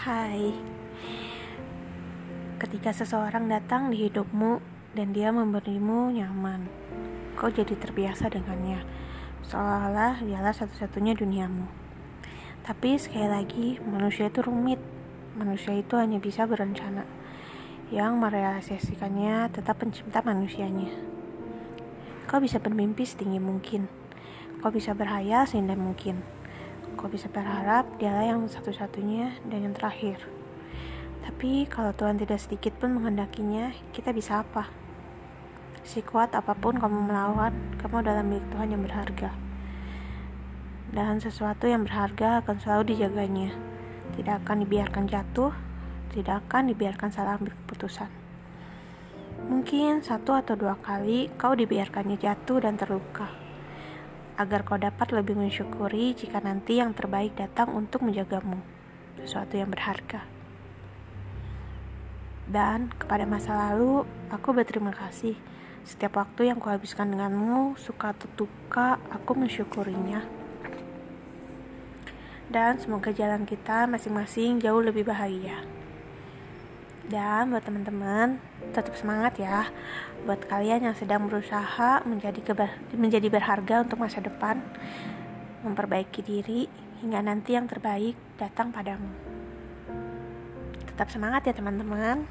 Hai, ketika seseorang datang di hidupmu dan dia memberimu nyaman, kau jadi terbiasa dengannya, seolah-olah dialah satu-satunya duniamu. Tapi sekali lagi, manusia itu rumit. Manusia itu hanya bisa berencana. Yang merealisasikannya tetap pencinta manusianya. Kau bisa bermimpi setinggi mungkin. Kau bisa berhayal seindah mungkin. Kau bisa berharap dialah yang satu-satunya dan yang terakhir. Tapi kalau Tuhan tidak sedikit pun menghendakinya, kita bisa apa? Si kuat apa pun kamu melawan, kamu adalah milik Tuhan yang berharga. Dan sesuatu yang berharga akan selalu dijaganya. Tidak akan dibiarkan jatuh, tidak akan dibiarkan salah ambil keputusan. Mungkin satu atau dua kali kau dibiarkannya jatuh dan terluka. Agar kau dapat lebih mensyukuri jika nanti yang terbaik datang untuk menjagamu. Sesuatu yang berharga. Dan kepada masa lalu, aku berterima kasih. Setiap waktu yang kuhabiskan denganmu, suka atau duka, aku mensyukurinya. Dan semoga jalan kita masing-masing jauh lebih bahagia. Dan buat teman-teman, tetap semangat ya. Buat kalian yang sedang berusaha menjadi menjadi berharga untuk masa depan, memperbaiki diri hingga nanti yang terbaik datang padamu. Tetap semangat ya teman-teman.